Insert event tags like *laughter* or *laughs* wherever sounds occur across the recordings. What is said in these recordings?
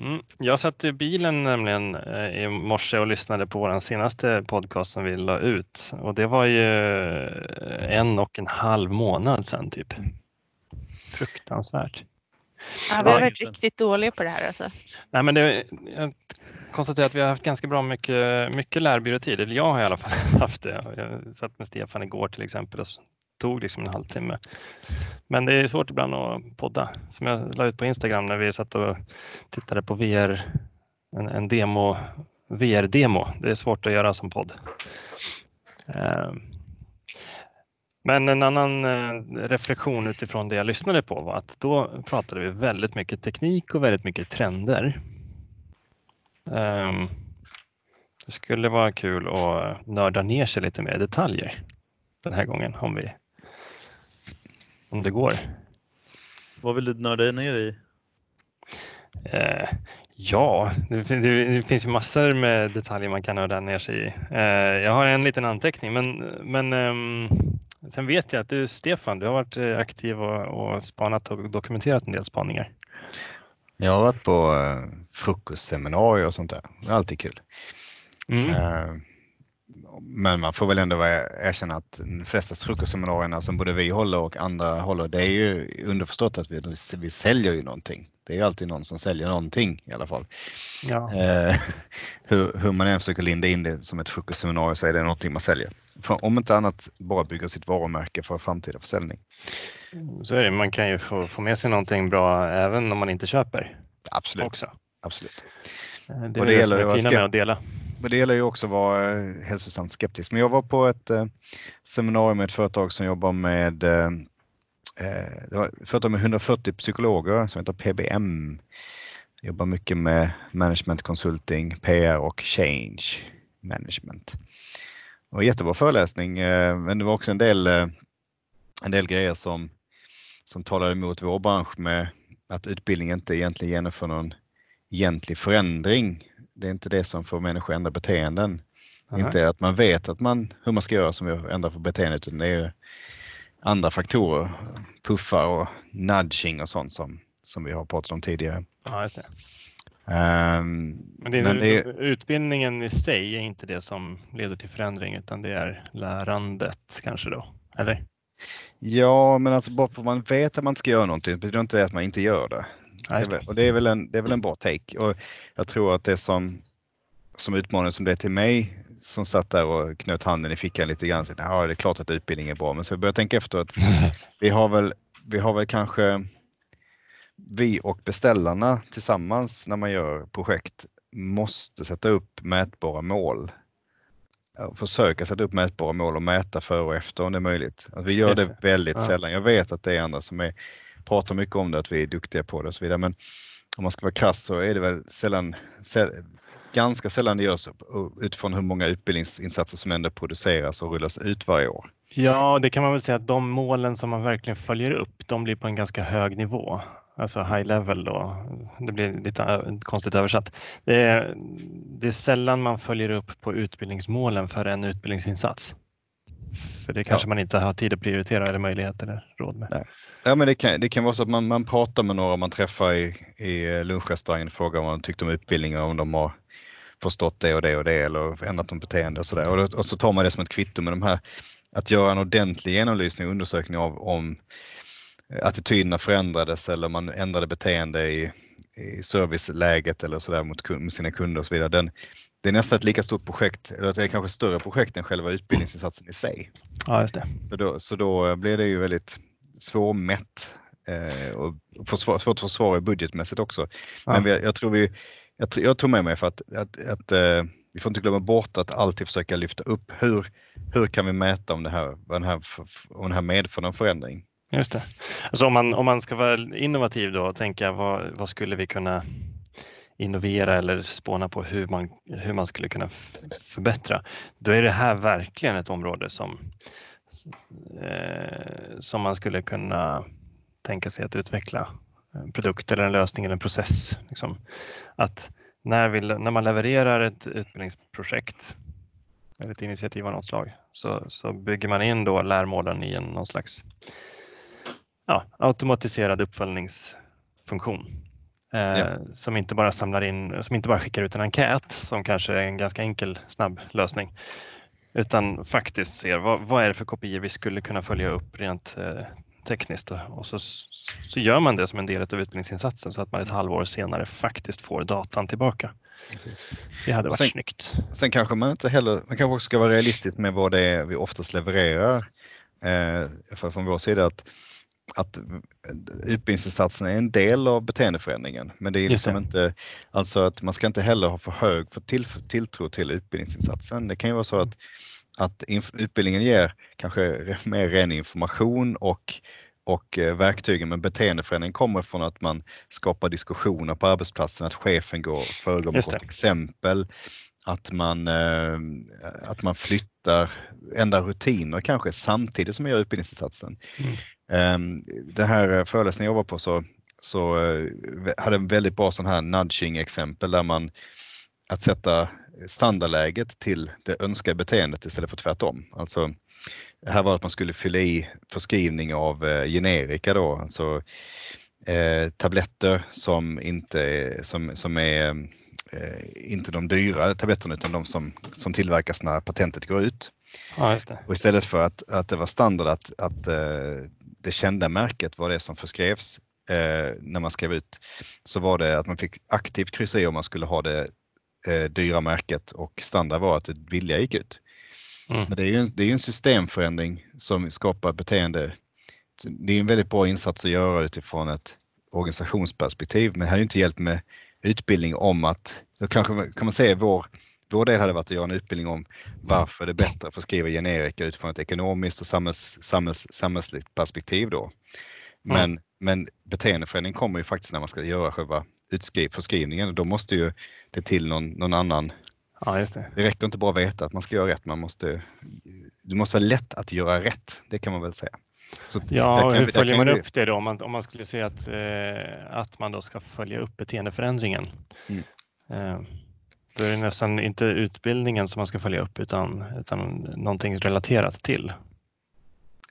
Mm. Jag satt i bilen nämligen eh, i morse och lyssnade på vår senaste podcast som vi la ut och det var ju en och en halv månad sedan typ. Fruktansvärt. Ja, vi har varit riktigt dåliga på det här alltså. Nej, men det, jag konstaterar att vi har haft ganska bra mycket, mycket lärbyråtid, eller jag har i alla fall *laughs* haft det. Jag satt med Stefan igår till exempel och tog liksom en halvtimme. Men det är svårt ibland att podda. Som jag la ut på Instagram när vi satt och tittade på VR, en, en demo, VR-demo. Det är svårt att göra som podd. Ehm. Men en annan eh, reflektion utifrån det jag lyssnade på var att då pratade vi väldigt mycket teknik och väldigt mycket trender. Ehm. Det skulle vara kul att nörda ner sig lite mer i detaljer den här gången om vi om det går. Vad vill du nörda ner i? Eh, ja, det, det, det, finns ju massor med detaljer man kan nörda ner sig i. Eh, jag har en liten anteckning, men, men eh, sen vet jag att du Stefan, du har varit eh, aktiv och, och spanat och dokumenterat en del spaningar. Jag har varit på eh, frukostseminarier och sånt där. Det är alltid kul. Mm. Men man får väl ändå erkänna att de flesta frukostseminarierna som både vi håller och andra håller, det är ju underförstått att vi, vi säljer ju någonting. Det är ju alltid någon som säljer någonting i alla fall. Ja. Eh, hur, hur, man än försöker linda in det som ett frukostseminarium så är det någonting man säljer. För om inte annat bara bygga sitt varumärke för framtida försäljning. Så är det, man kan ju få, få med sig någonting bra även om man inte köper. Absolut. Också. Absolut. Eh, det är och det, det som är fina med att dela. Men det gäller ju också att vara eh, hälsosamt skeptisk. Men jag var på ett eh, seminarium med ett företag som jobbar med eh, eh det var ett företag med 140 psykologer som heter PBM. Jobbar mycket med management consulting, PR och change management. Det var jättebra föreläsning eh, men det var också en del, en del grejer som, som talade emot vår bransch med att utbildning inte egentligen genomför någon egentlig förändring det är inte det som får människor att ändra beteenden. Aha. Inte att man vet att man, hur man ska göra som ändrar för beteendet utan det är andra faktorer, puffar och nudging och sånt som, som vi har pratat om tidigare. Ja, just det. Um, men, det men det, utbildningen i sig är inte det som leder till förändring utan det är lärandet kanske då, eller? Ja, men alltså bara för att man vet att man ska göra någonting betyder inte det att man inte gör det. Det och det är, väl en, det är väl en bra take. Och jag tror att det som, som utmaning som det är till mig som satt där och knöt handen i fickan lite grann. Så, ja, det är klart att utbildning är bra, men så jag började tänka efter att *laughs* vi har väl, vi har väl kanske vi och beställarna tillsammans när man gör projekt måste sätta upp mätbara mål. Försöka sätta upp mätbara mål och mäta före och efter om det är möjligt. Att vi gör det väldigt ja. sällan. Jag vet att det är andra som är pratar mycket om det, att vi är duktiga på det och så vidare. Men om man ska vara krass så är det väl sällan, ganska sällan det görs utifrån hur många utbildningsinsatser som ändå produceras och rullas ut varje år. Ja, det kan man väl säga att de målen som man verkligen följer upp, de blir på en ganska hög nivå. Alltså high level då. Det blir lite konstigt översatt. Det är, det är sällan man följer upp på utbildningsmålen för en utbildningsinsats. För det kanske ja. man inte har tid att prioritera eller möjlighet eller råd med. Nej. Ja, men det kan, det kan vara så att man, man pratar med några man träffar i, i lunchrestaurangen och frågar vad de tyckte om utbildningar, om de har förstått det och det och det eller ändrat något beteende och sådär. Och, och så tar man det som ett kvitto med de här, att göra en ordentlig genomlysning och undersökning av om attityderna förändrades eller man ändrade beteende i, i serviceläget eller sådär mot med sina kunder och så vidare. Den, det är nästan ett lika stort projekt, eller det är kanske större projekt än själva utbildningsinsatsen i sig. Ja, just det. Så då, så då blir det ju väldigt svårmätt eh, och svårt att försvara budgetmässigt också. Ja. Men vi, jag tror vi, jag, jag tog med mig för att, att, att eh, vi får inte glömma bort att alltid försöka lyfta upp hur, hur kan vi mäta om det här, den här, om det här medför en förändring. Just det. Alltså om, man, om man ska vara innovativ då och tänka vad, vad skulle vi kunna innovera eller spåna på hur man, hur man skulle kunna förbättra. Då är det här verkligen ett område som, som man skulle kunna tänka sig att utveckla en produkt eller en lösning eller en process. Liksom. Att när, vi, när man levererar ett utbildningsprojekt eller ett initiativ av något slag så, så bygger man in då lärmålen i en, någon slags ja, automatiserad uppföljningsfunktion. eh, ja. som inte bara samlar in, som inte bara skickar ut en enkät som kanske är en ganska enkel snabb lösning utan faktiskt ser vad, vad är det för kopior vi skulle kunna följa upp rent eh, tekniskt och så, så gör man det som en del av utbildningsinsatsen så att man ett halvår senare faktiskt får datan tillbaka. Precis. Det hade varit sen, snyggt. Sen kanske man inte heller, man kanske också ska vara realistisk med vad det är vi oftast levererar eh, från vår sida. att att utbildningsinsatsen är en del av beteendeförändringen. Men det är liksom inte, alltså att man ska inte heller ha för hög för till, tilltro till utbildningsinsatsen. Det kan ju vara så att, att utbildningen ger kanske mer ren information och, och eh, verktygen, men beteendeförändring kommer från att man skapar diskussioner på arbetsplatsen, att chefen går föregår med gott exempel, att man, eh, att man flyttar, ändrar rutiner kanske samtidigt som man gör utbildningsinsatsen. Mm. Den det här eh, föreläsningen jag var på så, så eh, hade en väldigt bra sån här nudging exempel där man att sätta standardläget till det önskade beteendet istället för tvärtom. Alltså, här var det att man skulle fylla i förskrivning av eh, generika då, alltså eh, tabletter som inte som, som är eh, inte de dyra tabletterna utan de som, som tillverkas när patentet går ut. Ja, Och istället för att, att det var standard att, att eh, det kända märket var det som förskrevs eh, när man skrev ut, så var det att man fick aktivt kryssa i om man skulle ha det eh, dyra märket och standard var att det billiga gick ut. Mm. Men det är ju en, det är en systemförändring som skapar beteende. Det är en väldigt bra insats att göra utifrån ett organisationsperspektiv, men det hade inte hjälpt med utbildning om att, då kanske kan man säga vår vår del hade varit att göra en utbildning om varför det är bättre att förskriva generika utifrån ett ekonomiskt och samhälls, samhälls, samhällsligt perspektiv då. Men, mm. men beteendeförändring kommer ju faktiskt när man ska göra själva utskriv, förskrivningen. Då måste ju det till någon, någon annan Ja, det. det räcker inte bara att veta att man ska göra rätt, man måste, det måste vara lätt att göra rätt, det kan man väl säga. Så ja, hur följer man upp det då om man, om man skulle säga att, eh, att man då ska följa upp beteendeförändringen? Mm. Eh, då är det nästan inte utbildningen som man ska följa upp utan, utan någonting relaterat till.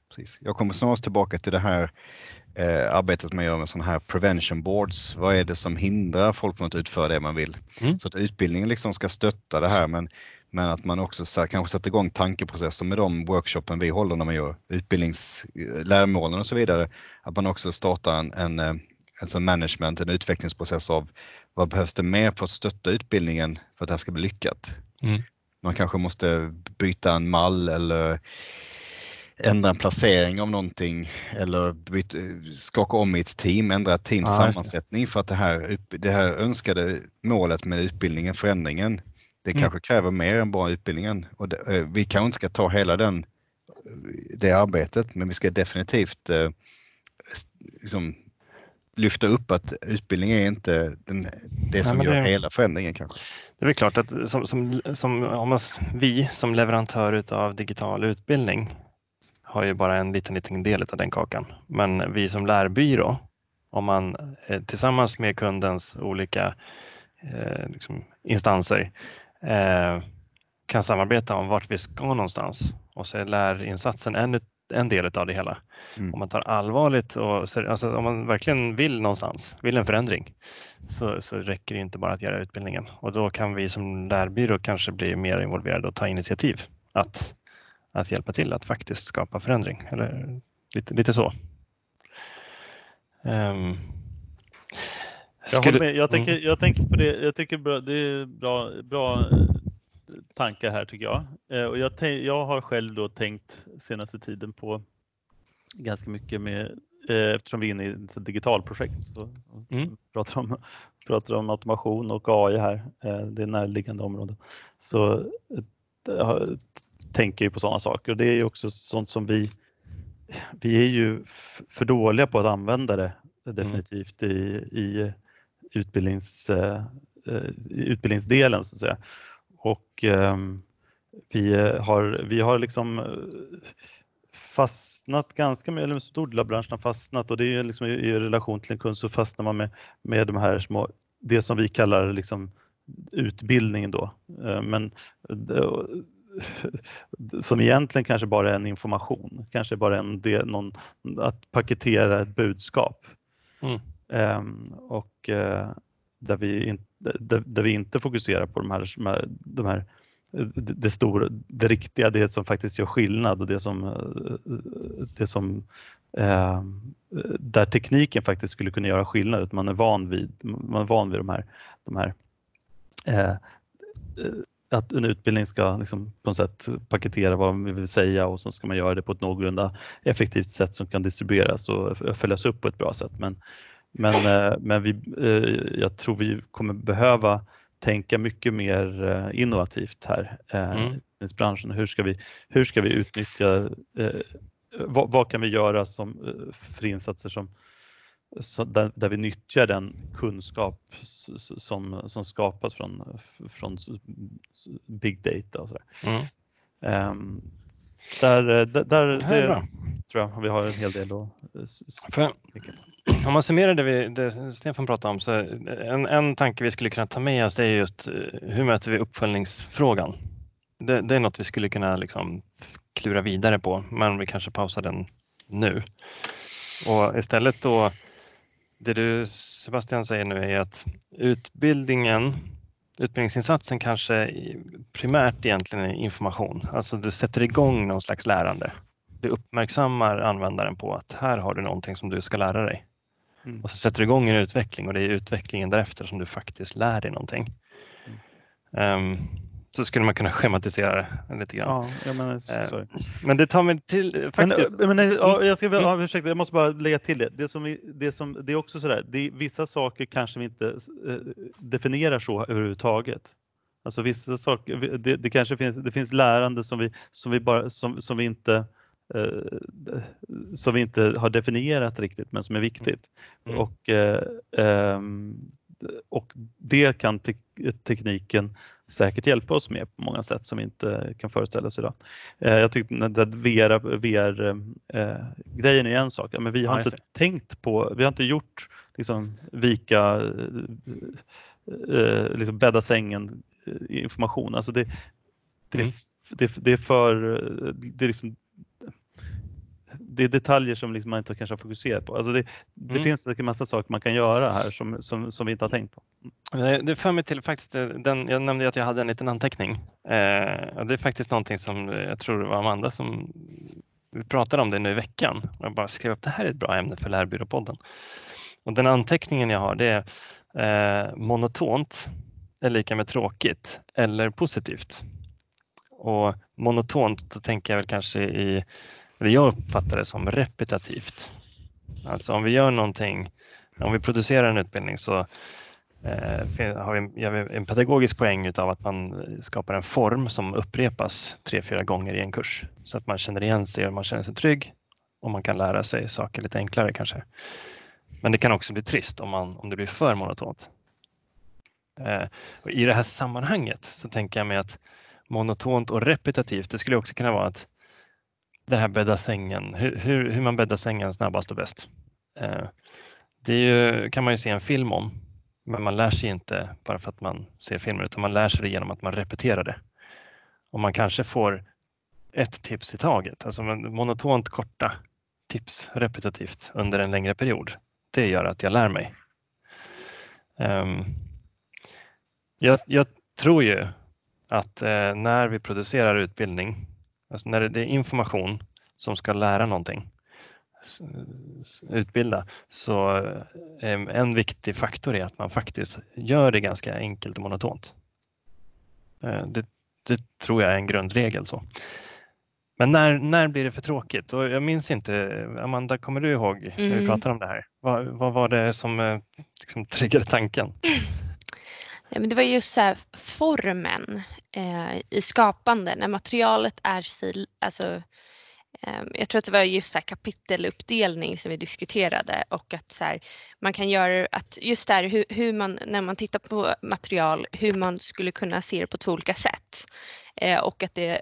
Precis. Jag kommer snart tillbaka till det här eh, arbetet man gör med sådana här prevention boards. Vad är det som hindrar folk från att utföra det man vill? Mm. Så att utbildningen liksom ska stötta det här men, men att man också så här, kanske sätter igång tankeprocesser med de workshopen vi håller när man gör utbildningsläromålen eh, och så vidare. Att man också startar en, en, eh, en sån management, en utvecklingsprocess av vad behövs det mer för att stötta utbildningen för att det här ska bli lyckat? Mm. Man kanske måste byta en mall eller ändra en placering av någonting eller byta, skaka om i ett team, ändra ett teams ja, sammansättning för att det här, det här önskade målet med utbildningen, förändringen, det mm. kanske kräver mer än bara utbildningen. Och det, eh, vi kanske inte ska ta hela den, det arbetet, men vi ska definitivt eh, liksom, lyfta upp att utbildning är inte den, det som Nej, gör det, hela förändringen kanske. Det är väl klart att som, som, som, om man, vi som leverantör av digital utbildning har ju bara en liten, liten del av den kakan. Men vi som lärbyrå, om man eh, tillsammans med kundens olika eh, liksom, instanser eh, kan samarbeta om vart vi ska någonstans och så är lärinsatsen en en del av det hela. Mm. Om man tar allvarligt och alltså, om man verkligen vill någonstans, vill en förändring, så, så räcker det inte bara att göra utbildningen och då kan vi som lärbyrå kanske bli mer involverade och ta initiativ att, att hjälpa till att faktiskt skapa förändring. Eller lite, lite så. Um, jag, skulle, med. jag, tänker, mm. jag tänker på det. Jag tycker bra, det är bra, bra tankar här tycker jag. Eh, och jag, jag har själv då tänkt senaste tiden på ganska mycket med eh, eftersom vi är inne i ett digitalprojekt så mm. pratar, om, pratar om automation och AI här, eh, det är närliggande områden. Så jag tänker ju på sådana saker och det är också sånt som vi vi är ju för dåliga på att använda det mm. definitivt i, i utbildnings, utbildningsdelen så att säga. Och ehm, vi har, vi har liksom eh, fastnat ganska med, eller en stor del av branschen har fastnat och det är liksom i, i relation till en kund så fastnar man med, med de här små, det som vi kallar liksom utbildningen då. Eh, men *laughs* som egentligen kanske bara är en information, kanske bara en del, någon, att paketera ett budskap. Mm. Ehm, och eh, där vi, in, där, där, vi inte fokuserar på de här, de här det, stora, det riktiga, det som faktiskt gör skillnad och det som, det som eh, där tekniken faktiskt skulle kunna göra skillnad, att man är van vid, man är van vid de här, de här eh, eh att en utbildning ska liksom på något sätt paketera vad man vill säga och så ska man göra det på ett någorlunda effektivt sätt som kan distribueras och följas upp på ett bra sätt. Men, men, eh, men vi, eh, jag tror vi kommer behöva tänka mycket mer eh, innovativt här mm. i branschen. Hur ska vi, hur ska vi utnyttja, vad, vad kan vi göra som, för insatser som, där, där, vi nyttjar den kunskap som, som skapas från, från big data och så mm. um, där, där, där det, tror jag vi har en hel del att för, *clears throat* Om man summerar det, vi, det Stefan pratade om så en, en tanke vi skulle kunna ta med oss är just eh, hur möter vi uppföljningsfrågan? Det, det är något vi skulle kunna liksom klura vidare på, men vi kanske pausar den nu. Och istället då det du Sebastian säger nu är att utbildningen, utbildningsinsatsen kanske primärt egentligen är information. Alltså du sätter igång någon slags lärande. Du uppmärksammar användaren på att här har du någonting som du ska lära dig. Mm. Och så sätter du igång en utveckling och det är utvecklingen därefter som du faktiskt lär dig någonting. Mm. Um, så skulle man kunna schematisera det lite grann. Ja, men, eh, men det tar mig till faktiskt. Men, men ja, jag, ska, ja, mm. ursäkta, jag måste bara lägga till det. Det, som det, som, det är också sådär, det, vissa saker kanske vi inte eh, definierar så överhuvudtaget. Alltså vissa saker, det, det, kanske finns, det finns lärande som vi, som vi, bara, som, som vi inte eh, som vi inte har definierat riktigt men som är viktigt. Mm. Och, eh, ehm, och det kan te tekniken säkert hjälpa oss med på många sätt som vi inte kan föreställa oss idag. Eh, jag tyckte att VR-grejen VR, är en sak, men vi har ja, inte tänkt på, vi har inte gjort liksom, vika, liksom bädda sängen information. Alltså det, det, mm. det, det är för, det är liksom det är detaljer som liksom man inte kanske har fokuserat på. Alltså det, det mm. finns en massa saker man kan göra här som, som, som vi inte har tänkt på. Det för mig till faktiskt, eh, den, jag nämnde att jag hade en liten anteckning. Eh, det är faktiskt någonting som jag tror det var Amanda som vi pratade om det nu i veckan. Jag bara skrev upp det här är ett bra ämne för Lärbyråpodden. Och den anteckningen jag har det är eh, monotont är lika med tråkigt eller positivt. Och monotont, då tänker jag väl kanske i eller jag uppfattar det som repetitivt. Alltså om vi gör någonting, om vi producerar en utbildning så eh, har vi, gör vi en pedagogisk poäng av att man skapar en form som upprepas tre, fyra gånger i en kurs så att man känner igen sig och man känner sig trygg och man kan lära sig saker lite enklare kanske. Men det kan också bli trist om, man, om det blir för monotont. Eh, och I det här sammanhanget så tänker jag mig att monotont och repetitivt, det skulle också kunna vara att den här bädda sängen, hur, hur, hur man bäddar sängen snabbast och bäst. Eh, det ju, kan man ju se en film om, men man lär sig inte bara för att man ser filmer utan man lär sig det genom att man repeterar det. Och man kanske får ett tips i taget, alltså monotont korta tips repetitivt under en längre period. Det gör att jag lär mig. Um, jag, jag, tror ju att eh, när vi producerar utbildning Alltså när det är information som ska lära någonting, utbilda, så eh, en viktig faktor är att man faktiskt gör det ganska enkelt och monotont. Eh, det, det tror jag är en grundregel. så. Men när, när blir det för tråkigt? Och jag minns inte, Amanda, kommer du ihåg när vi mm. pratade om det här? Vad, vad var det som eh, liksom, triggade tanken? *laughs* Ja, men det var just så här, formen eh, i skapande. När materialet är sil, alltså, eh, jag tror att det var just så kapiteluppdelning som vi diskuterade och att så här, man kan göra att just där hur, hur, man när man tittar på material hur man skulle kunna se det på två olika sätt. Eh, och att det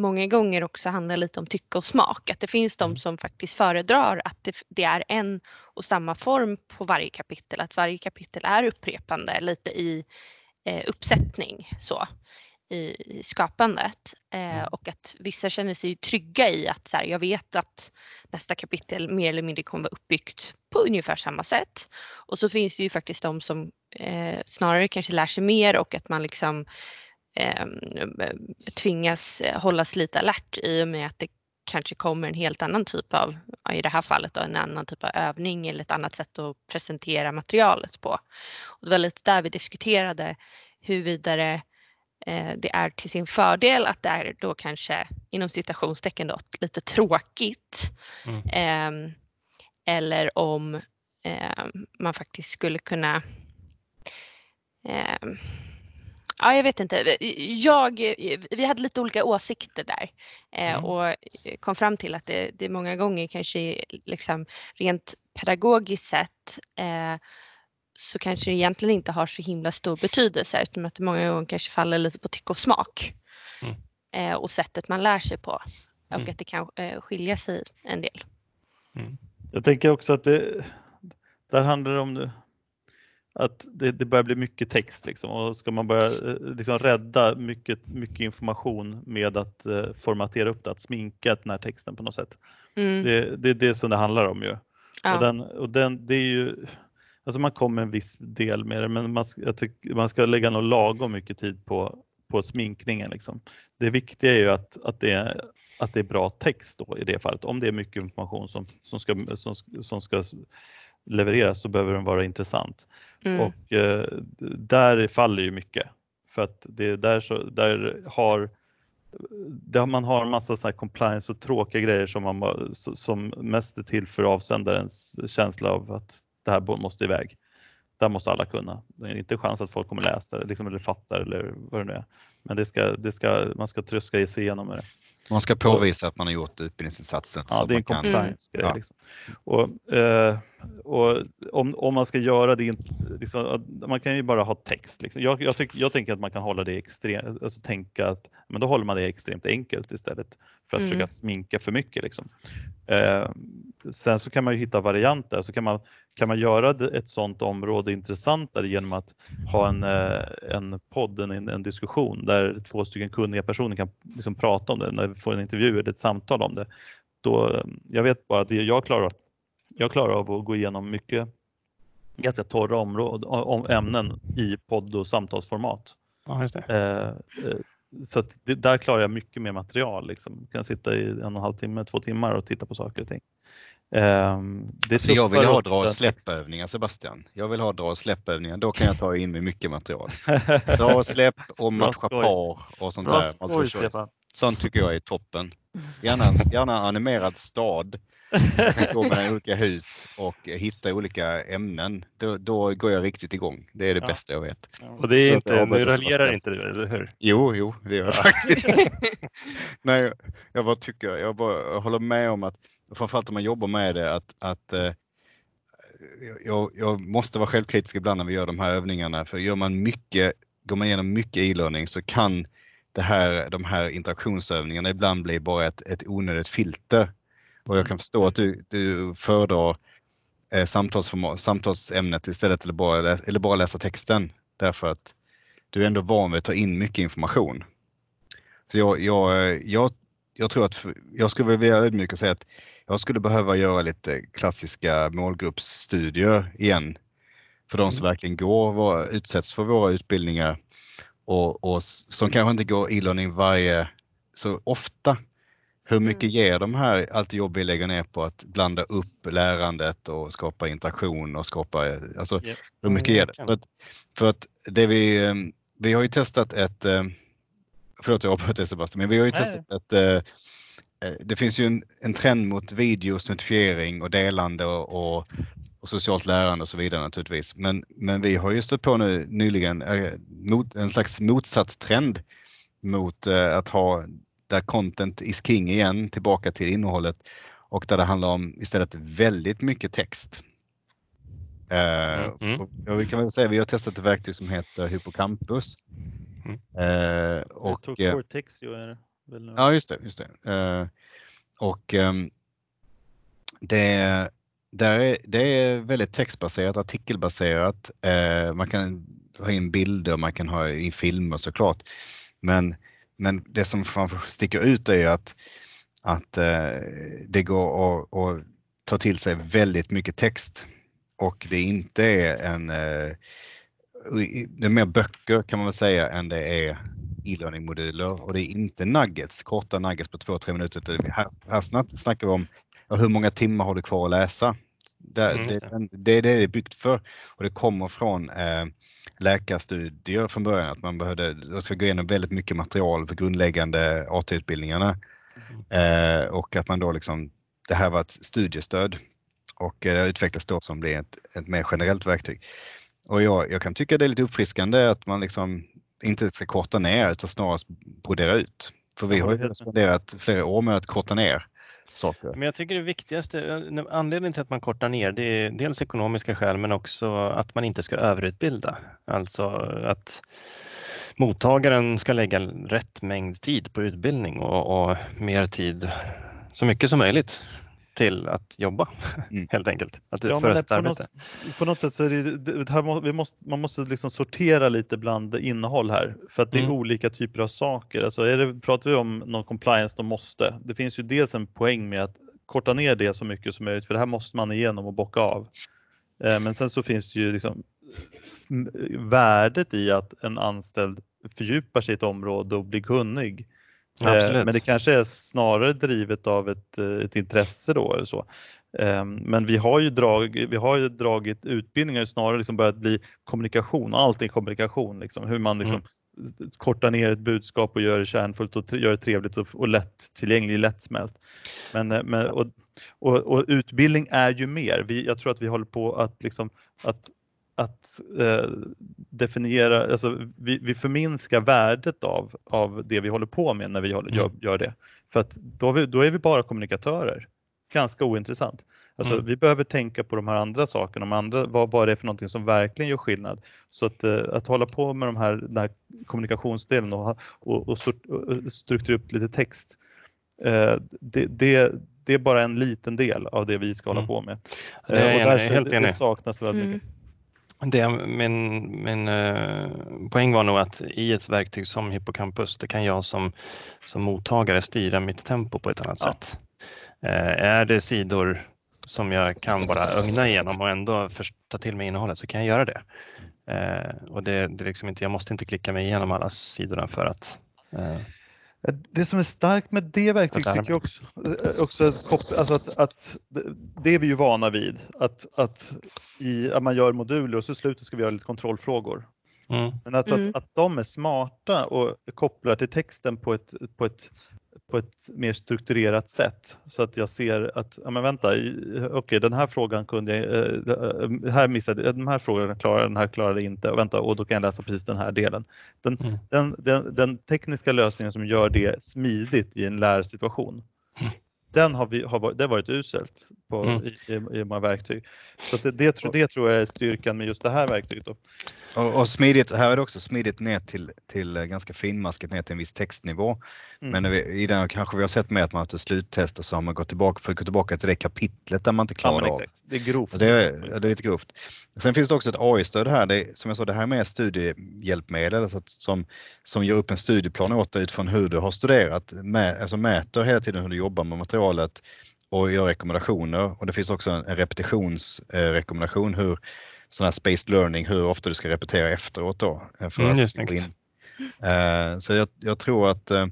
många gånger också handlar lite om tycke och smak. Att det finns de mm. som faktiskt föredrar att det, det, är en och samma form på varje kapitel, att varje kapitel är upprepande lite i eh, uppsättning. Så. i skapandet eh, mm. och att vissa känner sig trygga i att så här, jag vet att nästa kapitel mer eller mindre kommer vara uppbyggt på ungefär samma sätt. Och så finns det ju faktiskt de som eh, snarare kanske lär sig mer och att man liksom eh, tvingas hållas lite alert i och med att det kanske kommer en helt annan typ av, i det här fallet då, en annan typ av övning eller ett annat sätt att presentera materialet på. Och det var lite där vi diskuterade huruvida eh, det är till sin fördel att det är då kanske inom citationstecken då, lite tråkigt. Mm. Eh, eller om eh, man faktiskt skulle kunna ehm, Ja, jag vet inte. Jag, vi hade lite olika åsikter där eh, mm. och kom fram till att det, det många gånger kanske liksom rent pedagogiskt sett eh, så kanske det egentligen inte har så himla stor betydelse utan att det många gånger kanske faller lite på tycke och smak mm. eh, och sättet man lär sig på och mm. att det kan eh, skilja sig en del. Mm. Jag tänker också att det där handlar det om att det, det, börjar bli mycket text liksom, och ska man börja eh, liksom, rädda mycket, mycket information med att eh, formatera upp det, att sminka den här texten på något sätt. Mm. Det, det, är det som det handlar om ju. Ja. Och, den, och den, det är ju, alltså man kommer en viss del med det men man, jag tycker, man ska lägga nog lagom mycket tid på, på sminkningen. Liksom. Det viktiga är ju att, att, det är, att det är bra text då i det fallet. Om det är mycket information som, som, ska, som, som ska levereras så behöver den vara intressant. Mm. Och eh, där faller ju mycket för att det är där, så, där har där man har en massa såna compliance och tråkiga grejer som, man, som mest är till för avsändarens känsla av att det här måste iväg. Där måste alla kunna. Det är inte chans att folk kommer läsa liksom, eller fatta eller vad det nu är. Men det ska, det ska, man ska tröska sig igenom med det. Man ska påvisa att man har gjort utbildningsinsatsen. Ja, det är en compliance-grej. Mm. Liksom. Och, eh, och om, om man ska göra det, liksom, man kan ju bara ha text. Liksom. Jag, jag, tyck, jag tänker att man kan hålla det extremt, alltså tänka att men då håller man det extremt enkelt istället för att mm. försöka sminka för mycket. Liksom. Eh, sen så kan man ju hitta varianter, så kan man, kan man göra ett sådant område intressantare genom att ha en, eh, en podd, en, en diskussion där två stycken kunniga personer kan liksom prata om det, när vi får en intervju eller ett samtal om det. Då, jag vet bara att jag klarar, jag klarar av att gå igenom mycket ganska torra områden, om, ämnen i podd och samtalsformat. Ja, eh, så det, där klarar jag mycket mer material. Liksom. Jag kan sitta i en och en halv timme, två timmar och titta på saker och ting. Um, alltså jag vill ha dra och släppövningar Sebastian. Jag vill ha dra och släppövningar. Då kan jag ta in med mycket material. Dra och släpp och *laughs* matcha par och sånt Bra där. Skoj, sånt tycker jag är toppen. Gärna, gärna animerad stad gå mellan olika hus och hitta olika ämnen. Då, då, går jag riktigt igång. Det är det ja. bästa jag vet. Och det är inte, nu raljerar inte du, eller hur? Jo, jo, det gör jag faktiskt. *laughs* Nej, jag bara tycker, jag, bara, jag håller med om att framförallt om man jobbar med det att, att eh, jag, jag, måste vara självkritisk ibland när vi gör de här övningarna för gör man mycket, går man igenom mycket e-learning så kan det här, de här interaktionsövningarna ibland bli bara ett, ett onödigt filter och jag kan förstå att du, du föredrar eh, samtalsämnet istället eller bara, eller bara läsa texten därför att du är ändå van vid att ta in mycket information. Så jag, jag, jag, jag tror att jag skulle vilja ödmjuk och säga att jag skulle behöva göra lite klassiska målgruppsstudier igen för de som mm. verkligen går, utsätts för våra utbildningar och, och som kanske inte går e-learning varje så ofta hur mycket mm. ger de här allt jobb vi lägger ner på att blanda upp lärandet och skapa interaktion och skapa, alltså yeah. hur mycket ger det? För att, för att det vi, ehm, vi har ju testat ett, ehm, förlåt jag avbröt dig Sebastian, men vi har ju Nej. testat ett eh, eh, det finns ju en, en trend mot videos, notifiering och delande och, och, och, socialt lärande och så vidare naturligtvis. Men, men vi har ju stött på nu nyligen eh, mot, en slags motsatstrend mot att ha där content is king igen, tillbaka till innehållet och där det handlar om istället väldigt mycket text. Mm. Mm. Och vi kan väl säga vi har testat ett verktyg som heter Hippocampus. Mm. Uh, och, Cortex ju är väl Ja, just det. Just det. Uh, och um, det, där är, det är väldigt textbaserat, artikelbaserat. Uh, man kan ha in bilder, man kan ha in filmer såklart. Men, men det som sticker ut är att, att eh, det går att, att ta till sig väldigt mycket text och det inte är en eh, det är mer böcker kan man väl säga än det är e-learning-moduler och det är inte nuggets, korta nuggets på 2-3 minuter. Här, här snackar vi om hur många timmar har du kvar att läsa? Det, mm. det, det, är det det är byggt för och det kommer från eh, läkarstudier från början att man behövde, jag ska gå igenom väldigt mycket material för grundläggande AT-utbildningarna mm. eh, och att man då liksom, det här var ett studiestöd och eh, det har utvecklats då som blir ett, ett mer generellt verktyg. Och jag, jag kan tycka det är lite uppfriskande att man liksom inte ska korta ner utan snarast brodera ut. För vi har ju spenderat flera år med att korta ner saker. Men jag tycker det viktigaste, eh, anledningen till att man kortar ner det är dels ekonomiska skäl men också att man inte ska överutbilda. Alltså att mottagaren ska lägga rätt mängd tid på utbildning och, och mer tid, så mycket som möjligt till att jobba mm. *laughs* helt enkelt. Att utföra ja, sitt arbete. Något, på något sätt så är det, här, vi måste, man måste liksom sortera lite bland innehåll här för att det är mm. olika typer av saker. Alltså är det, pratar vi om någon compliance de måste. Det finns ju dels en poäng med att korta ner det så mycket som möjligt för det här måste man igenom och bocka av. Eh, men sen så finns det ju liksom värdet i att en anställd fördjupar ett område och blir kunnig Absolut. Men det kanske är snarare drivet av ett, eh, ett intresse då eller så. Ehm, men vi har ju, drag, vi har ju dragit utbildningar snarare liksom börjat bli kommunikation, allt är kommunikation, liksom, hur man liksom mm. kortar ner ett budskap och gör det kärnfullt och gör det trevligt och, och lätt tillgängligt, lättsmält. Men, eh, men, och, och, och, utbildning är ju mer. Vi, jag tror att vi håller på att, liksom, att att eh, definiera, alltså vi, vi förminskar värdet av, av det vi håller på med när vi håller, gör, mm. gör det. För att då, vi, då är vi bara kommunikatörer. Ganska ointressant. Alltså, mm. Vi behöver tänka på de här andra sakerna, de andra, vad, vad det är för någonting som verkligen gör skillnad. Så att, eh, att hålla på med de här, den här kommunikationsdelen och, och, och, sort, och strukturera upp lite text, eh, det, det, det, är bara en liten del av det vi ska hålla mm. på med. Det är, eh, och därför, helt enig. Det saknas väldigt mm. mycket. Det, min min eh, poäng var nog att i ett verktyg som Hippocampus, det kan jag som, som mottagare styra mitt tempo på ett annat ja. sätt. Eh, är det sidor som jag kan bara ögna igenom och ändå ta till mig innehållet så kan jag göra det. Eh, och det, det liksom inte, jag måste inte klicka mig igenom alla sidorna för att eh, det som är starkt med det verktyget tycker jag också, också alltså att, att, det är vi ju vana vid, att, att, i, att man gör moduler och så i slutet ska vi göra lite kontrollfrågor. Mm. Men att, mm. att, att de är smarta och kopplar till texten på ett, på ett på ett mer strukturerat sätt så att jag ser att, ja men vänta, okej okay, den här frågan kunde jag, eh, eh, här missade den här frågan klarade den här klarade inte och vänta och då kan jag läsa precis den här delen. Den, mm. den, den, den, tekniska lösningen som gör det smidigt i en lärsituation den har, vi, har det varit uselt på, mm. i, i, i många verktyg. Så det, det, det, tror jag är styrkan med just det här verktyget. Då. Och, och smidigt, här är det också smidigt ner till, till eh, ganska finmaskat ner till en viss textnivå. Mm. Men vi, i den kanske vi har sett med att man har ett sluttest och så har man gått tillbaka, för att gå tillbaka till det kapitlet där man inte klarar ja, av. Det är grovt. Det är, det är lite grovt. Sen finns det också ett AI-stöd här. Det, som jag sa, det här med studiehjälpmedel alltså som, som gör upp en studieplan åt dig utifrån hur du har studerat. Mä, alltså mäter hela tiden hur du jobbar med materialet och gör rekommendationer. Och det finns också en, en repetitionsrekommendation eh, hur sån här spaced learning, hur ofta du ska repetera efteråt då. Eh, för mm, att in. Eh, så jag, jag, tror att eh,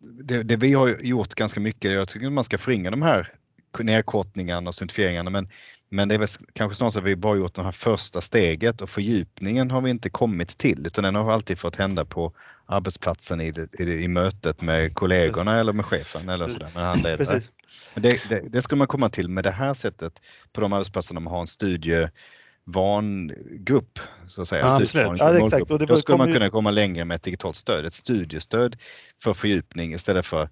det, det, vi har gjort ganska mycket, jag tycker att man ska förringa de här nedkortningarna och certifieringarna men, men det är väl kanske snarare så att vi bara gjort det här första steget och fördjupningen har vi inte kommit till utan den har alltid fått hända på arbetsplatsen i, i, i mötet med kollegorna eller med chefen eller sådär med handledare. Det, det, det ska man komma till med det här sättet på de arbetsplatserna man har en studie van grupp. Så att säga. Ja, absolut. Ja, exakt. Och det Då skulle man kunna komma längre med ett digitalt stöd, ett studiestöd för fördjupning istället för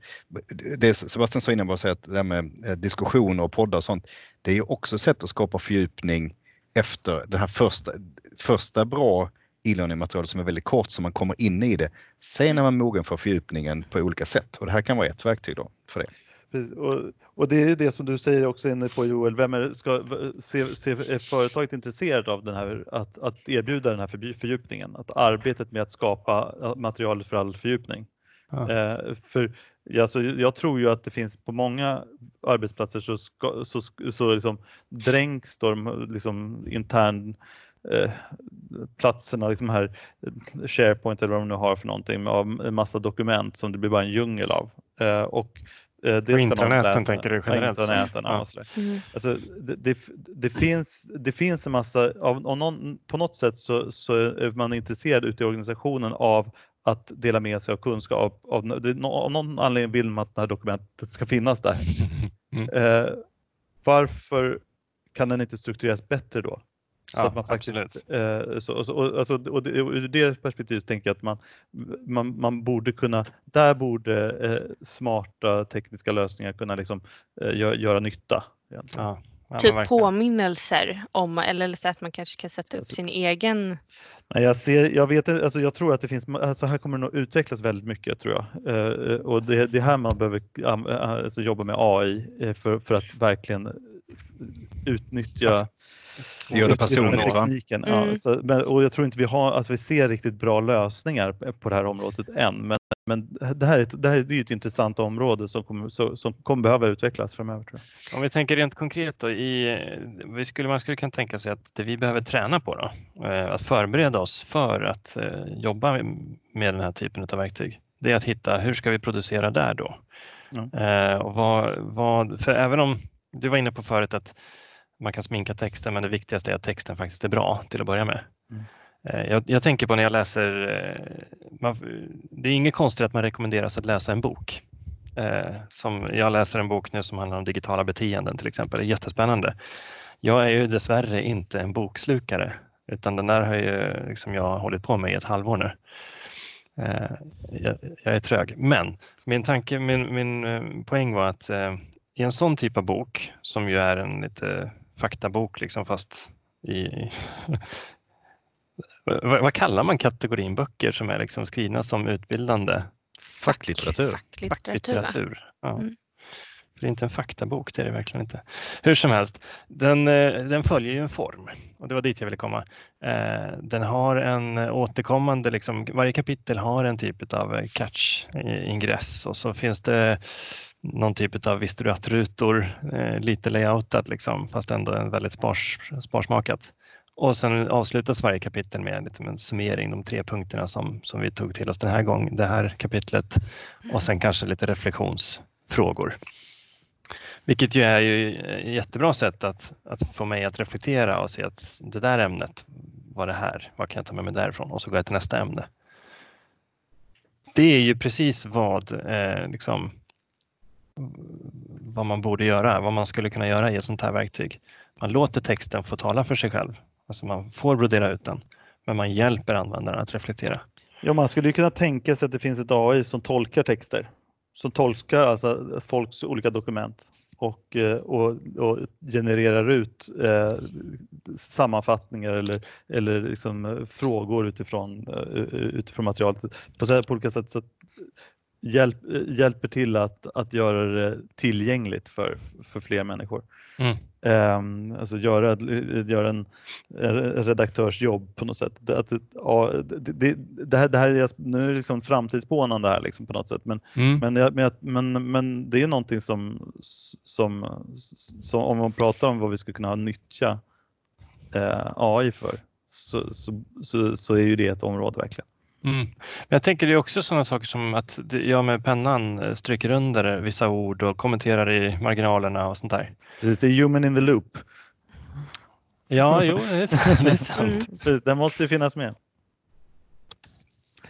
det Sebastian sa innan var att säga att det här med eh, diskussioner och poddar och sånt, det är ju också ett sätt att skapa fördjupning efter det här första, första bra e-learning-materialet som är väldigt kort så man kommer in i det. Sen är man mogen för fördjupningen på olika sätt och det här kan vara ett verktyg då för det. Och, och, det är det som du säger också inne på Joel, vem är, ska, se, se, är företaget intresserat av den här, att, att erbjuda den här fördjupningen? Att arbetet med att skapa materialet för all fördjupning. Ja. Eh, för alltså, jag tror ju att det finns på många arbetsplatser så, ska, så, så liksom dränks de liksom intern eh, platserna, liksom här SharePoint eller vad de nu har för någonting av en massa dokument som det blir bara en djungel av. Eh, och eh, det och intranäten tänker du generellt? Intranäten, ja. Mm. Alltså, det, det, det, finns, det finns en massa, av, någon, på något sätt så, så är man intresserad ute i organisationen av att dela med sig av kunskap. Av, av någon anledning vill man att det här dokumentet ska finnas där. Mm. Eh, varför kan den inte struktureras bättre då? Så ja, att man faktiskt, eh, så, så, och, alltså, och, det, och ur det perspektivet tänker jag att man, man, man borde kunna, där borde eh, smarta tekniska lösningar kunna liksom, eh, gö, göra nytta. Ja, ja, typ påminnelser om, eller så att man kanske kan sätta upp alltså, sin egen. Jag, ser, jag, vet, alltså jag tror att det finns, alltså här kommer det nog utvecklas väldigt mycket tror jag. Eh, och det, det är här man behöver alltså, jobba med AI eh, för, för att verkligen utnyttja Gör det personligt va? Mm. Ja, så, men, och jag tror inte vi har, alltså vi ser riktigt bra lösningar på det här området än. Men, men det här är ett, det här är ett intressant område som kommer, så, som kommer behöva utvecklas framöver. Tror jag. Om vi tänker rent konkret då, i, vi skulle, man skulle kunna tänka sig att det vi behöver träna på då, eh, att förbereda oss för att eh, jobba med den här typen av verktyg, det är att hitta hur ska vi producera där då? Ja. Eh, och vad, vad, för även om du var inne på förut att man kan sminka texten men det viktigaste är att texten faktiskt är bra till att börja med. Mm. Eh, jag, jag, tänker på när jag läser, eh, man, det är inget konstigt att man rekommenderas att läsa en bok. Eh, som jag läser en bok nu som handlar om digitala beteenden till exempel, det är jättespännande. Jag är ju dessvärre inte en bokslukare utan den där har ju liksom jag hållit på med i ett halvår nu. Jag, jag är trög, men min tanke, min, min poäng var att i en sån typ av bok som ju är en lite faktabok liksom fast i... *laughs* vad, vad, kallar man kategorin böcker som är liksom skrivna som utbildande? Facklitteratur. Facklitteratur. Facklitteratur. Ja. Mm. Det är inte en faktabok, det är det verkligen inte. Hur som helst, den, eh, den följer ju en form och det var dit jag ville komma. Eh, den har en återkommande, liksom, varje kapitel har en typ av catch-ingress och så finns det någon typ av visste du att-rutor, eh, lite layoutat liksom, fast ändå en väldigt spars, sparsmakat. Och sen avslutas varje kapitel med liksom en summering, de tre punkterna som, som vi tog till oss den här gången, det här kapitlet och sen kanske lite reflektionsfrågor. Vilket ju är ju ett jättebra sätt att, att få mig att reflektera och se att det där ämnet var det här, vad kan jag ta med mig därifrån? Och så går jag till nästa ämne. Det är ju precis vad eh, liksom, vad man borde göra, vad man skulle kunna göra i ett sånt här verktyg. Man låter texten få tala för sig själv, alltså man får brodera ut den, men man hjälper användaren att reflektera. Ja, man skulle kunna tänka sig att det finns ett AI som tolkar texter, som tolkar alltså folks olika dokument och, eh, och, och genererar ut eh, sammanfattningar eller, eller liksom eh, frågor utifrån, eh, utifrån materialet på, på olika sätt. Så hjälp, hjälper till att, att göra det tillgängligt för, för fler människor. Mm. Um, alltså göra, göra en, redaktörsjobb på något sätt. Att, ja, det, det, det, här, det här är, nu är det liksom framtidsspånande här liksom på något sätt men, mm. men, men, men, men det är någonting som, som, som om man pratar om vad vi ska kunna nyttja eh, AI för så, så, så, så är ju det ett område verkligen. Mm. Men jag tänker det är också sådana saker som att jag med pennan eh, stryker under vissa ord och kommenterar i marginalerna och sånt där. Precis, det är human in the loop. Ja, jo, det är sant. *laughs* Det, är sant. Precis, det måste finnas med.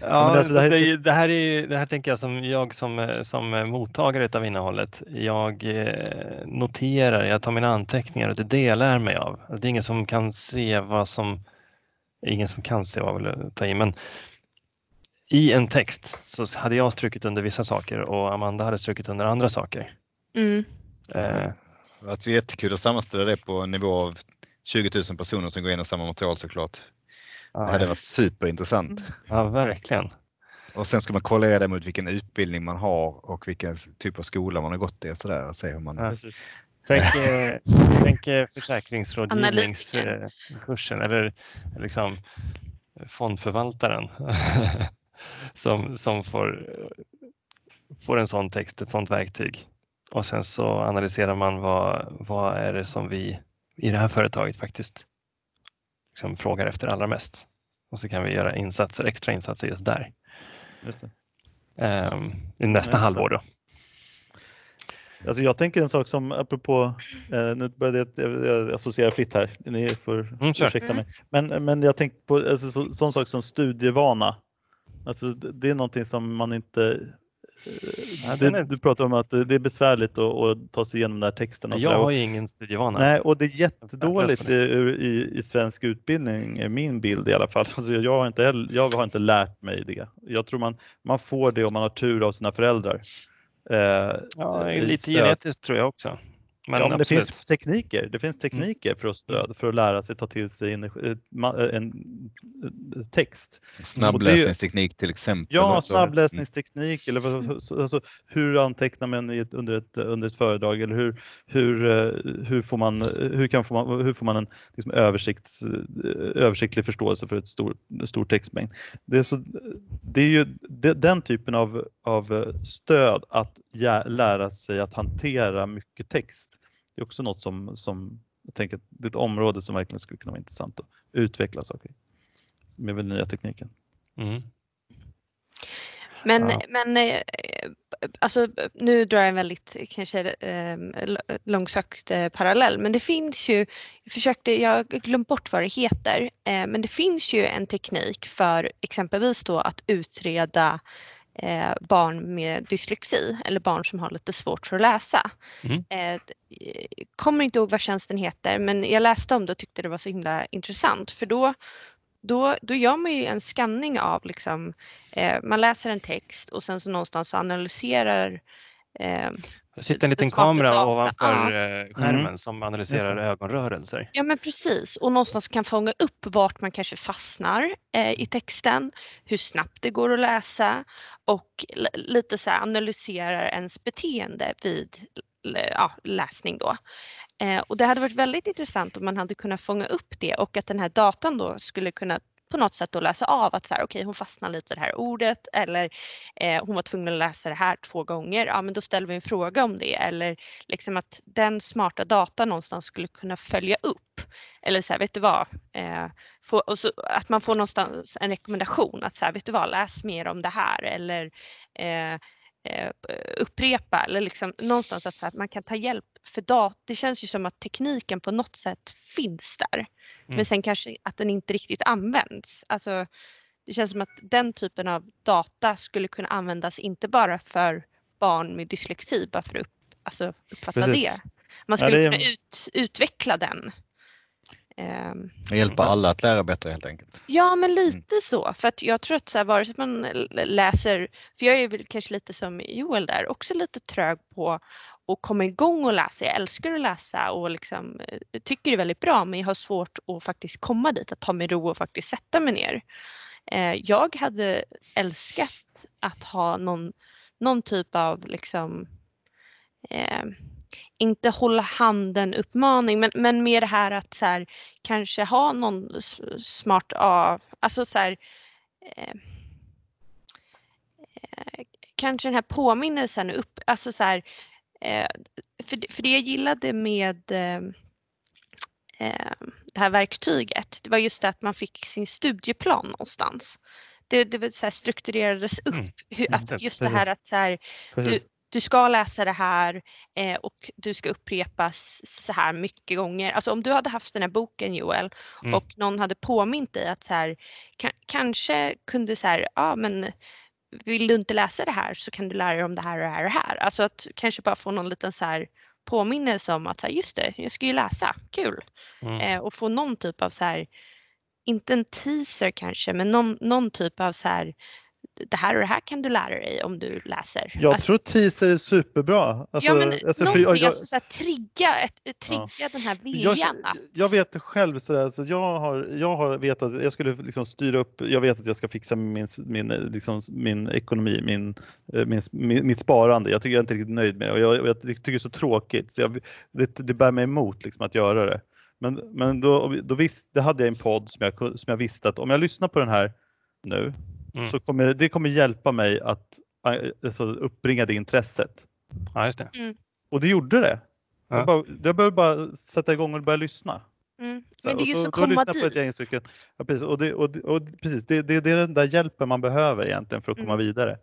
Ja, alltså det, här... Det, här är, det här tänker jag som jag som, som mottagare av innehållet. Jag eh, noterar, jag tar mina anteckningar och det delar jag mig av. Det är ingen som kan se vad som, ingen som kan se vad jag vill ta i, men i en text så hade jag strukit under vissa saker och Amanda hade strukit under andra saker. Mm. Eh. Det var jättekul att sammanställa det på en nivå av 20 000 personer som går igenom samma material såklart. Ja, det hade varit superintressant. Ja, verkligen. och sen ska man kolla det mot vilken utbildning man har och vilken typ av skola man har gått i. Så där, och se hur man... Ja, Tänk, *laughs* tänk försäkringsrådgivningskursen eller liksom fondförvaltaren *laughs* som, som får, får en sån text, ett sånt verktyg. Och sen så analyserar man vad, vad är det som vi i det här företaget faktiskt liksom frågar efter allra mest. Och så kan vi göra insatser, extra insatser just där. Just um, I nästa ja, halvår då. Alltså jag tänker en sak som apropå, eh, nu började jag, jag associera fritt här, ni får mm, ursäkta mig. Men, men jag tänker på alltså, så, sån sak som studievana. Alltså det är någonting som man inte Ja, det, är... Du pratar om att det är besvärligt att, ta sig igenom den här texten. Och jag har ju ingen studievana. Nej, och det är jättedåligt i, i, i, svensk utbildning, är min bild i alla fall. *laughs* Alltså jag, har inte, jag har inte lärt mig det. Jag tror man, man får det om man har tur av sina föräldrar. Eh, ja, lite genetiskt tror jag också. Men, ja, men det finns tekniker. Det finns mm. tekniker för att stöd, för att lära sig ta till sig en, en text. Snabbläsningsteknik till exempel. Ja, snabbläsningsteknik eller alltså, hur antecknar man ett, under, ett, under ett föredrag eller hur, hur, eh, hur, får, man, hur, kan, får, man, hur får man en liksom, översikts, eh, översiktlig förståelse för ett stor, stor textmängd. Det är, så, det är ju den typen av, av stöd att lära sig att hantera mycket text det är också något som, som jag tänker att det är ett område som verkligen skulle kunna vara intressant att utveckla saker med den nya tekniken. Mm. Men, ja. men eh, alltså, nu drar jag en väldigt kanske eh, långsökt eh, parallell, men det finns ju, jag försökte, jag glömt bort vad det heter, men det finns ju en teknik för exempelvis då att utreda eh, barn med dyslexi eller barn som har lite svårt för att läsa. Mm. Eh, kommer inte ihåg vad tjänsten heter men jag läste om det och tyckte det var så himla intressant för då då, då gör man ju en skanning av liksom, eh, man läser en text och sen så någonstans så analyserar eh, det sitter en liten kamera ovanför ja. Eh, skärmen mm. som analyserar ögonrörelser. Ja men precis och någonstans kan fånga upp vart man kanske fastnar eh, i texten, hur snabbt det går att läsa och lite så analyserar ens beteende vid ja, läsning då. Eh, och det hade varit väldigt intressant om man hade kunnat fånga upp det och att den här datan då skulle kunna på något sätt att läsa av att så här, okay, hon fastnar lite vid det här ordet eller eh, hon var tvungen att läsa det här två gånger. Ja, men då ställer vi en fråga om det eller liksom att den smarta data någonstans skulle kunna följa upp. Eller så här, vet du vad? Eh, få, och så, att man får någonstans en rekommendation att så här, vet du vad, läs mer om det här eller eh upprepa eller liksom någonstans att så här, man kan ta hjälp för dat det känns ju som att tekniken på något sätt finns där. Mm. Men sen kanske att den inte riktigt används. Alltså, det känns som att den typen av data skulle kunna användas inte bara för barn med dyslexi, bara för att upp, alltså uppfatta Precis. det. Man skulle ja, det... kunna ut, utveckla den. Um, Hjälpa alla att lära bättre helt enkelt. Ja, men lite mm. så. För att jag tror att så här, vare sig man läser, för jag är väl kanske lite som Joel där, också lite trög på och komma igång och läsa. Jag älskar att läsa och liksom, eh, tycker det är väldigt bra men jag har svårt att faktiskt komma dit, att ta mig ro och faktiskt sätta mig ner. Eh, jag hade älskat att ha någon, någon typ av liksom eh, inte hålla handen uppmaning men, men mer det här att så här, kanske ha någon smart av, alltså så här, eh, eh, kanske den här påminnelsen upp, alltså så här, Eh, för, för det jag gillade med eh, eh, det här verktyget, det var just det att man fick sin studieplan någonstans. Det, det så strukturerades upp, mm. hur, att just det här att så här, du, du ska läsa det här eh, och du ska upprepas så här mycket gånger. Alltså om du hade haft den här boken Joel mm. och någon hade påmint dig att så här, kanske kunde så här, ja men vill du inte läsa det här så kan du lära dig om det här och det här och det här. Alltså att kanske bara få någon liten så här påminnelse om att så här, just det, jag ska ju läsa, kul. Mm. Eh, och få någon typ av så här, inte en teaser kanske, men någon, någon typ av så här det här och det här kan du lära dig om du läser. Jag alltså, tror teaser är superbra. Alltså, ja, men alltså, någonting, jag, jag, alltså, så här, trigga, ett, trigga ja. den här viljan. Jag, jag vet själv sådär, så jag har, jag har vetat, jag skulle liksom styra upp, jag vet att jag ska fixa min, min, liksom, min ekonomi, min, eh, min, min, mitt sparande. Jag tycker jag är inte riktigt nöjd med det och jag, jag tycker det är så tråkigt. Så jag, det, det bär mig emot liksom, att göra det. Men, men då, då visste, hade jag en podd som jag, som jag visste att om jag lyssnar på den här nu mm. så kommer det kommer hjälpa mig att alltså, uppbringa det intresset. Ja, just det. Mm. Och det gjorde det. Ja. Jag, bara, jag behöver bara sätta igång och börja lyssna. Mm. Men det är ju så, så komma dit. På ett gäng stycken. Ja, precis. Och, det, och, och, precis, det, det, det är den där hjälpen man behöver egentligen för att komma mm. vidare.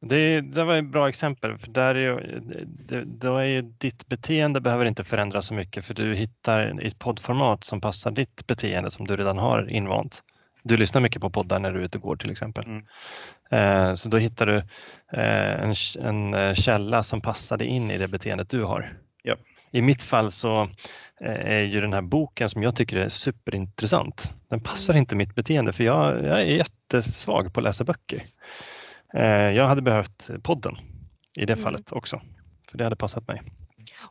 Det, det var ett bra exempel. För där är, det, då är ju ditt beteende behöver inte förändras så mycket för du hittar ett poddformat som passar ditt beteende som du redan har invant. Du lyssnar mycket på poddar när du är ute och går till exempel. Mm. Eh, så då hittar du eh, en, en eh, källa som passade in i det beteendet du har. Ja. I mitt fall så är ju den här boken som jag tycker är superintressant. Den passar mm. inte mitt beteende för jag, jag är jättesvag på att läsa böcker. Jag hade behövt podden i det mm. fallet också, för det hade passat mig.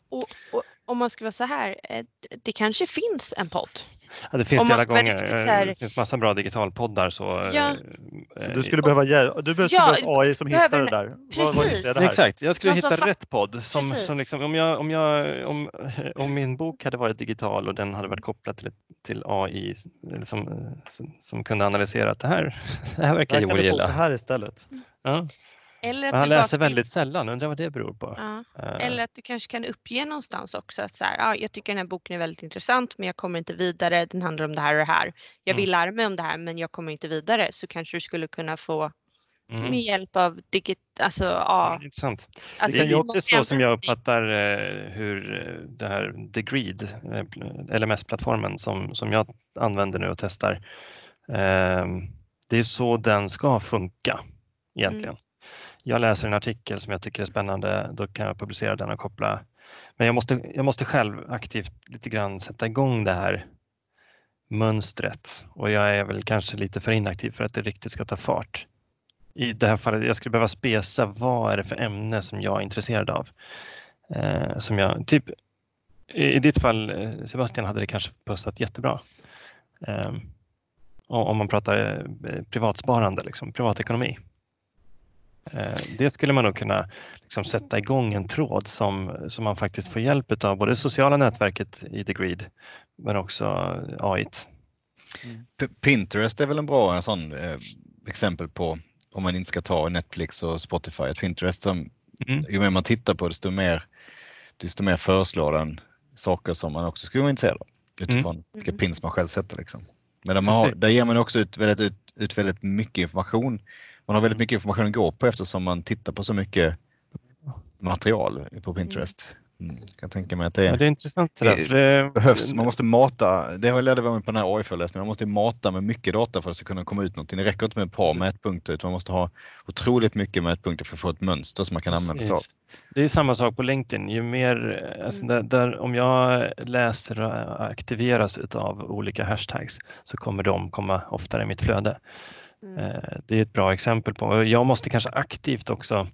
Och, och om man ska vara så här, det kanske finns en podd Ja, det finns det alla gånger. Här... Det finns massa bra digitalpoddar. Så, ja. så du skulle behöva, du behöver ja, AI som hittar det där. Vad, vad det här? Exakt, jag skulle hitta rätt podd. Som, som liksom, om, jag, om, jag, om, *laughs* om min bok hade varit digital och den hade varit kopplad till, till AI som, som kunde analysera att det här, *laughs* det här verkar Joel gilla. Så här istället. Ja. Eller han läser väldigt sällan, undrar vad det beror på. Ja. Uh. Eller att du kanske kan uppge någonstans också att så här, ja, jag tycker den här boken är väldigt intressant men jag kommer inte vidare, den handlar om det här och det här. Jag vill mm. lära mig om det här men jag kommer inte vidare så kanske du skulle kunna få mm. med hjälp av digit, alltså ja. Intressant. Alltså, det är också så som jag uppfattar eh, hur eh, det här The Greed, eh, LMS-plattformen som, som jag använder nu och testar. Eh, det är så den ska funka egentligen. Mm jag läser en artikel som jag tycker är spännande, då kan jag publicera den och koppla. Men jag måste, jag måste själv aktivt lite grann sätta igång det här mönstret och jag är väl kanske lite för inaktiv för att det riktigt ska ta fart. I det här fallet, jag skulle behöva spesa vad är det för ämne som jag är intresserad av. Eh, som jag, typ, i, ditt fall eh, Sebastian hade det kanske passat jättebra. Eh, om man pratar eh, privatsparande, liksom, privatekonomi. Eh, det skulle man nog kunna liksom sätta igång en tråd som, som man faktiskt får hjälp av både sociala nätverket i The Grid men också AI. Mm. Pinterest är väl en bra en sån eh, exempel på om man inte ska ta Netflix och Spotify. Pinterest som mm. ju mer man tittar på desto mer, desto mer föreslår den saker som man också skulle vara intresserad av utifrån mm. vilka pins man själv sätter. Liksom. Men där, man har, där ger man också ut väldigt, ut, ut väldigt mycket information man har väldigt mycket information att gå på eftersom man tittar på så mycket material på Pinterest. Mm. Jag kan tänka mig att det, ja, det är intressant det, där, det behövs. Man måste mata, det lärde vi mig på den här AI-föreläsningen, man måste mata med mycket data för att det ska kunna komma ut någonting. Det räcker inte med ett par mätpunkter utan man måste ha otroligt mycket mätpunkter för att få ett mönster som man kan använda sig av. Det är samma sak på LinkedIn. Ju mer, alltså där, där, om jag läser och aktiveras av olika hashtags så kommer de komma oftare i mitt flöde. Mm. Eh, det är ett bra exempel på. Jag måste kanske aktivt också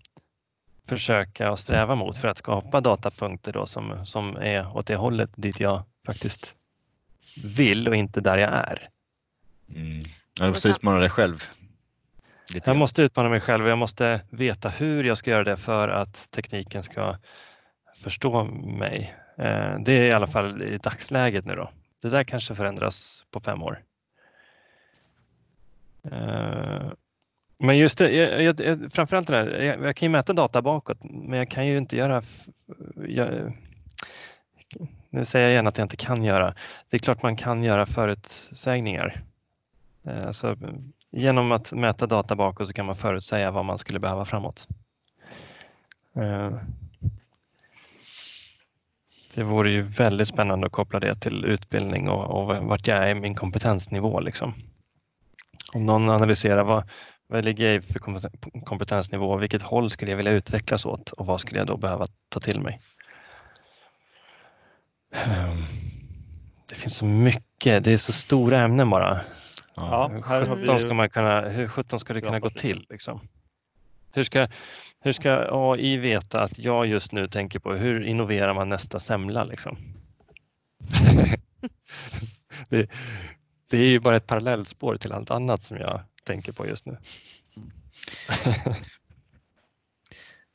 försöka och sträva mot för att skapa datapunkter då som, som är åt det hållet dit jag faktiskt vill och inte där jag är. Mm. du måste utmana dig själv. Lite. Jag måste utmana mig själv och jag måste veta hur jag ska göra det för att tekniken ska förstå mig. Eh, det är i alla fall i dagsläget nu då. Det där kanske förändras på fem år. Eh, men just det, jag, jag, framförallt det där, jag, jag, kan ju mäta data bakåt, men jag kan ju inte göra... Jag, nu säger jag igen att jag inte kan göra. Det är klart man kan göra förutsägningar. Eh, alltså, genom att mäta data bakåt så kan man förutsäga vad man skulle behöva framåt. Eh, det vore ju väldigt spännande att koppla det till utbildning och, och vart jag är i min kompetensnivå. Liksom. Om någon analyserar vad, vad ligger jag i för kompetensnivå, vilket håll skulle jag vilja utvecklas åt och vad skulle jag då behöva ta till mig? Ehm, det finns så mycket, det är så stora ämnen bara. Ja, hur sjutton ska, man kunna, hur sjutton ska det kunna gå till? Liksom? Hur, ska, hur ska AI veta att jag just nu tänker på hur innoverar man nästa semla? Liksom? *laughs* det, det är ju bara ett parallellspår till allt annat som jag tänker på just nu. *laughs*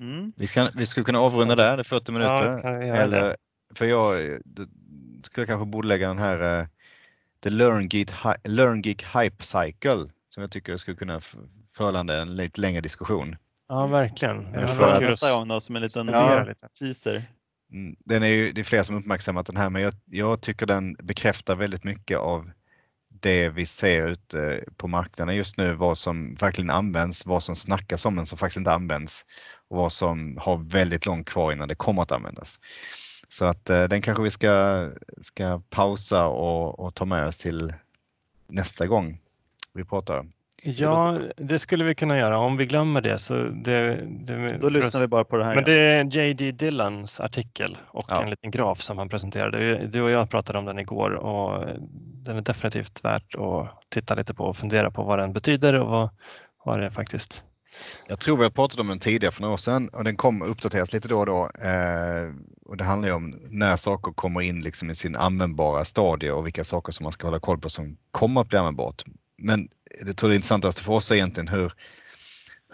Mm. Vi, ska, vi skulle kunna avrunda där, det är 40 minuter. Ja, Eller, för jag skulle kanske bordlägga den här uh, The Learn Geek, Learn Geek Hype Cycle som jag tycker skulle kunna förlanda en lite längre diskussion. Ja, verkligen. Ja, för nästa gång då, som en liten ja, teaser. Mm, den är ju, det är flera som uppmärksammat den här, men jag, jag tycker den bekräftar väldigt mycket av det vi ser ute på marknaden just nu, vad som verkligen används, vad som snackas om men som faktiskt inte används och vad som har väldigt långt kvar innan det kommer att användas. Så att eh, den kanske vi ska, ska pausa och, och ta med oss till nästa gång vi pratar. Ja, det skulle vi kunna göra. Om vi glömmer det så det, det Då lyssnar vi bara på det här. Men det är J.D. Dillans artikel och ja. en liten graf som han presenterade. Du och jag pratade om den igår och den är definitivt värt att titta lite på och fundera på vad den betyder och vad, vad det faktiskt jag tror vi har pratat om den tidigare för några år sedan och den kommer uppdateras lite då och då. Eh, och det handlar ju om när saker kommer in liksom i sin användbara stadie och vilka saker som man ska hålla koll på som kommer att bli användbart. Men det tror det intressantaste för oss är egentligen hur,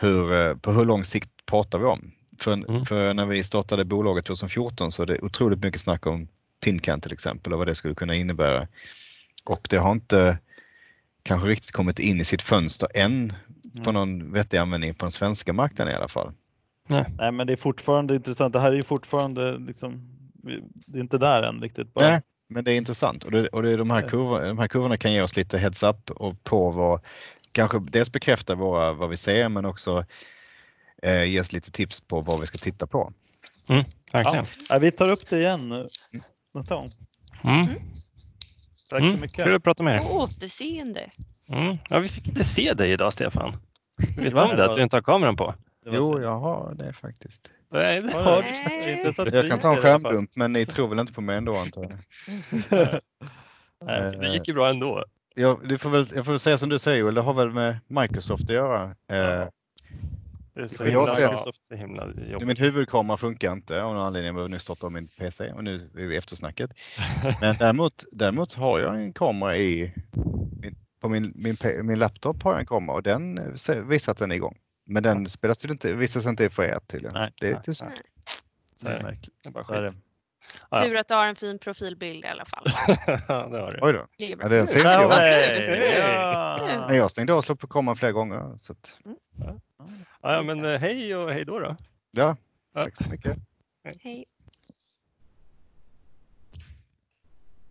hur, eh, på hur lång sikt pratar vi om? För, mm. för när vi startade bolaget 2014 så är det otroligt mycket snack om Tincan till exempel och vad det skulle kunna innebära. Och det har inte kanske riktigt kommit in i sitt fönster än på någon vettig användning på den svenska marknaden i alla fall. Nej. Nej, men det är fortfarande intressant. Det här är ju fortfarande liksom, det är inte där än riktigt. Bara. Nej, men det är intressant och, det, och det är de, här kurvorna, de här kurvorna kan ge oss lite heads up och på vad, kanske dels bekräfta våra, vad vi ser men också eh, ge oss lite tips på vad vi ska titta på. Mm, verkligen. Ja, vi tar upp det igen nästa gång. Mm. Tack mm. så mycket. Kul att prata med er. På återseende. Mm. Ja, vi fick inte se dig idag Stefan. *laughs* Vet du om det? Att du inte har kameran på? Jo, jag har det faktiskt. Nej, det har du inte. Så jag kan ta en skärmdump, men ni tror väl inte på mig ändå antar jag? *laughs* Nej, det gick ju bra ändå. Ja, du får väl, jag får väl säga som du säger Joel, det har väl med Microsoft att göra. Ja. Eh, det är så himla, ser, Microsoft är himla jobbigt. Min huvudkamera funkar inte av någon anledning. Jag behöver nu starta min PC och nu är vi eftersnacket. *laughs* Men däremot, däremot har jag en kamera i på min, min, min laptop har jag en kamera och den visar att den är igång. Men den spelas inte, visas inte för er tydligen. Nej, det är lite synd. Det är märkligt. Det är det. Tur att du har en fin profilbild i alla fall. *laughs* ja, det har du. Oj då. Ja, det ser jag. Ja. Jag stängde av slog på kameran flera gånger. Så att... Mm. ja. ja, men eh, hej och hej då. då. Ja, tack så mycket. Hej.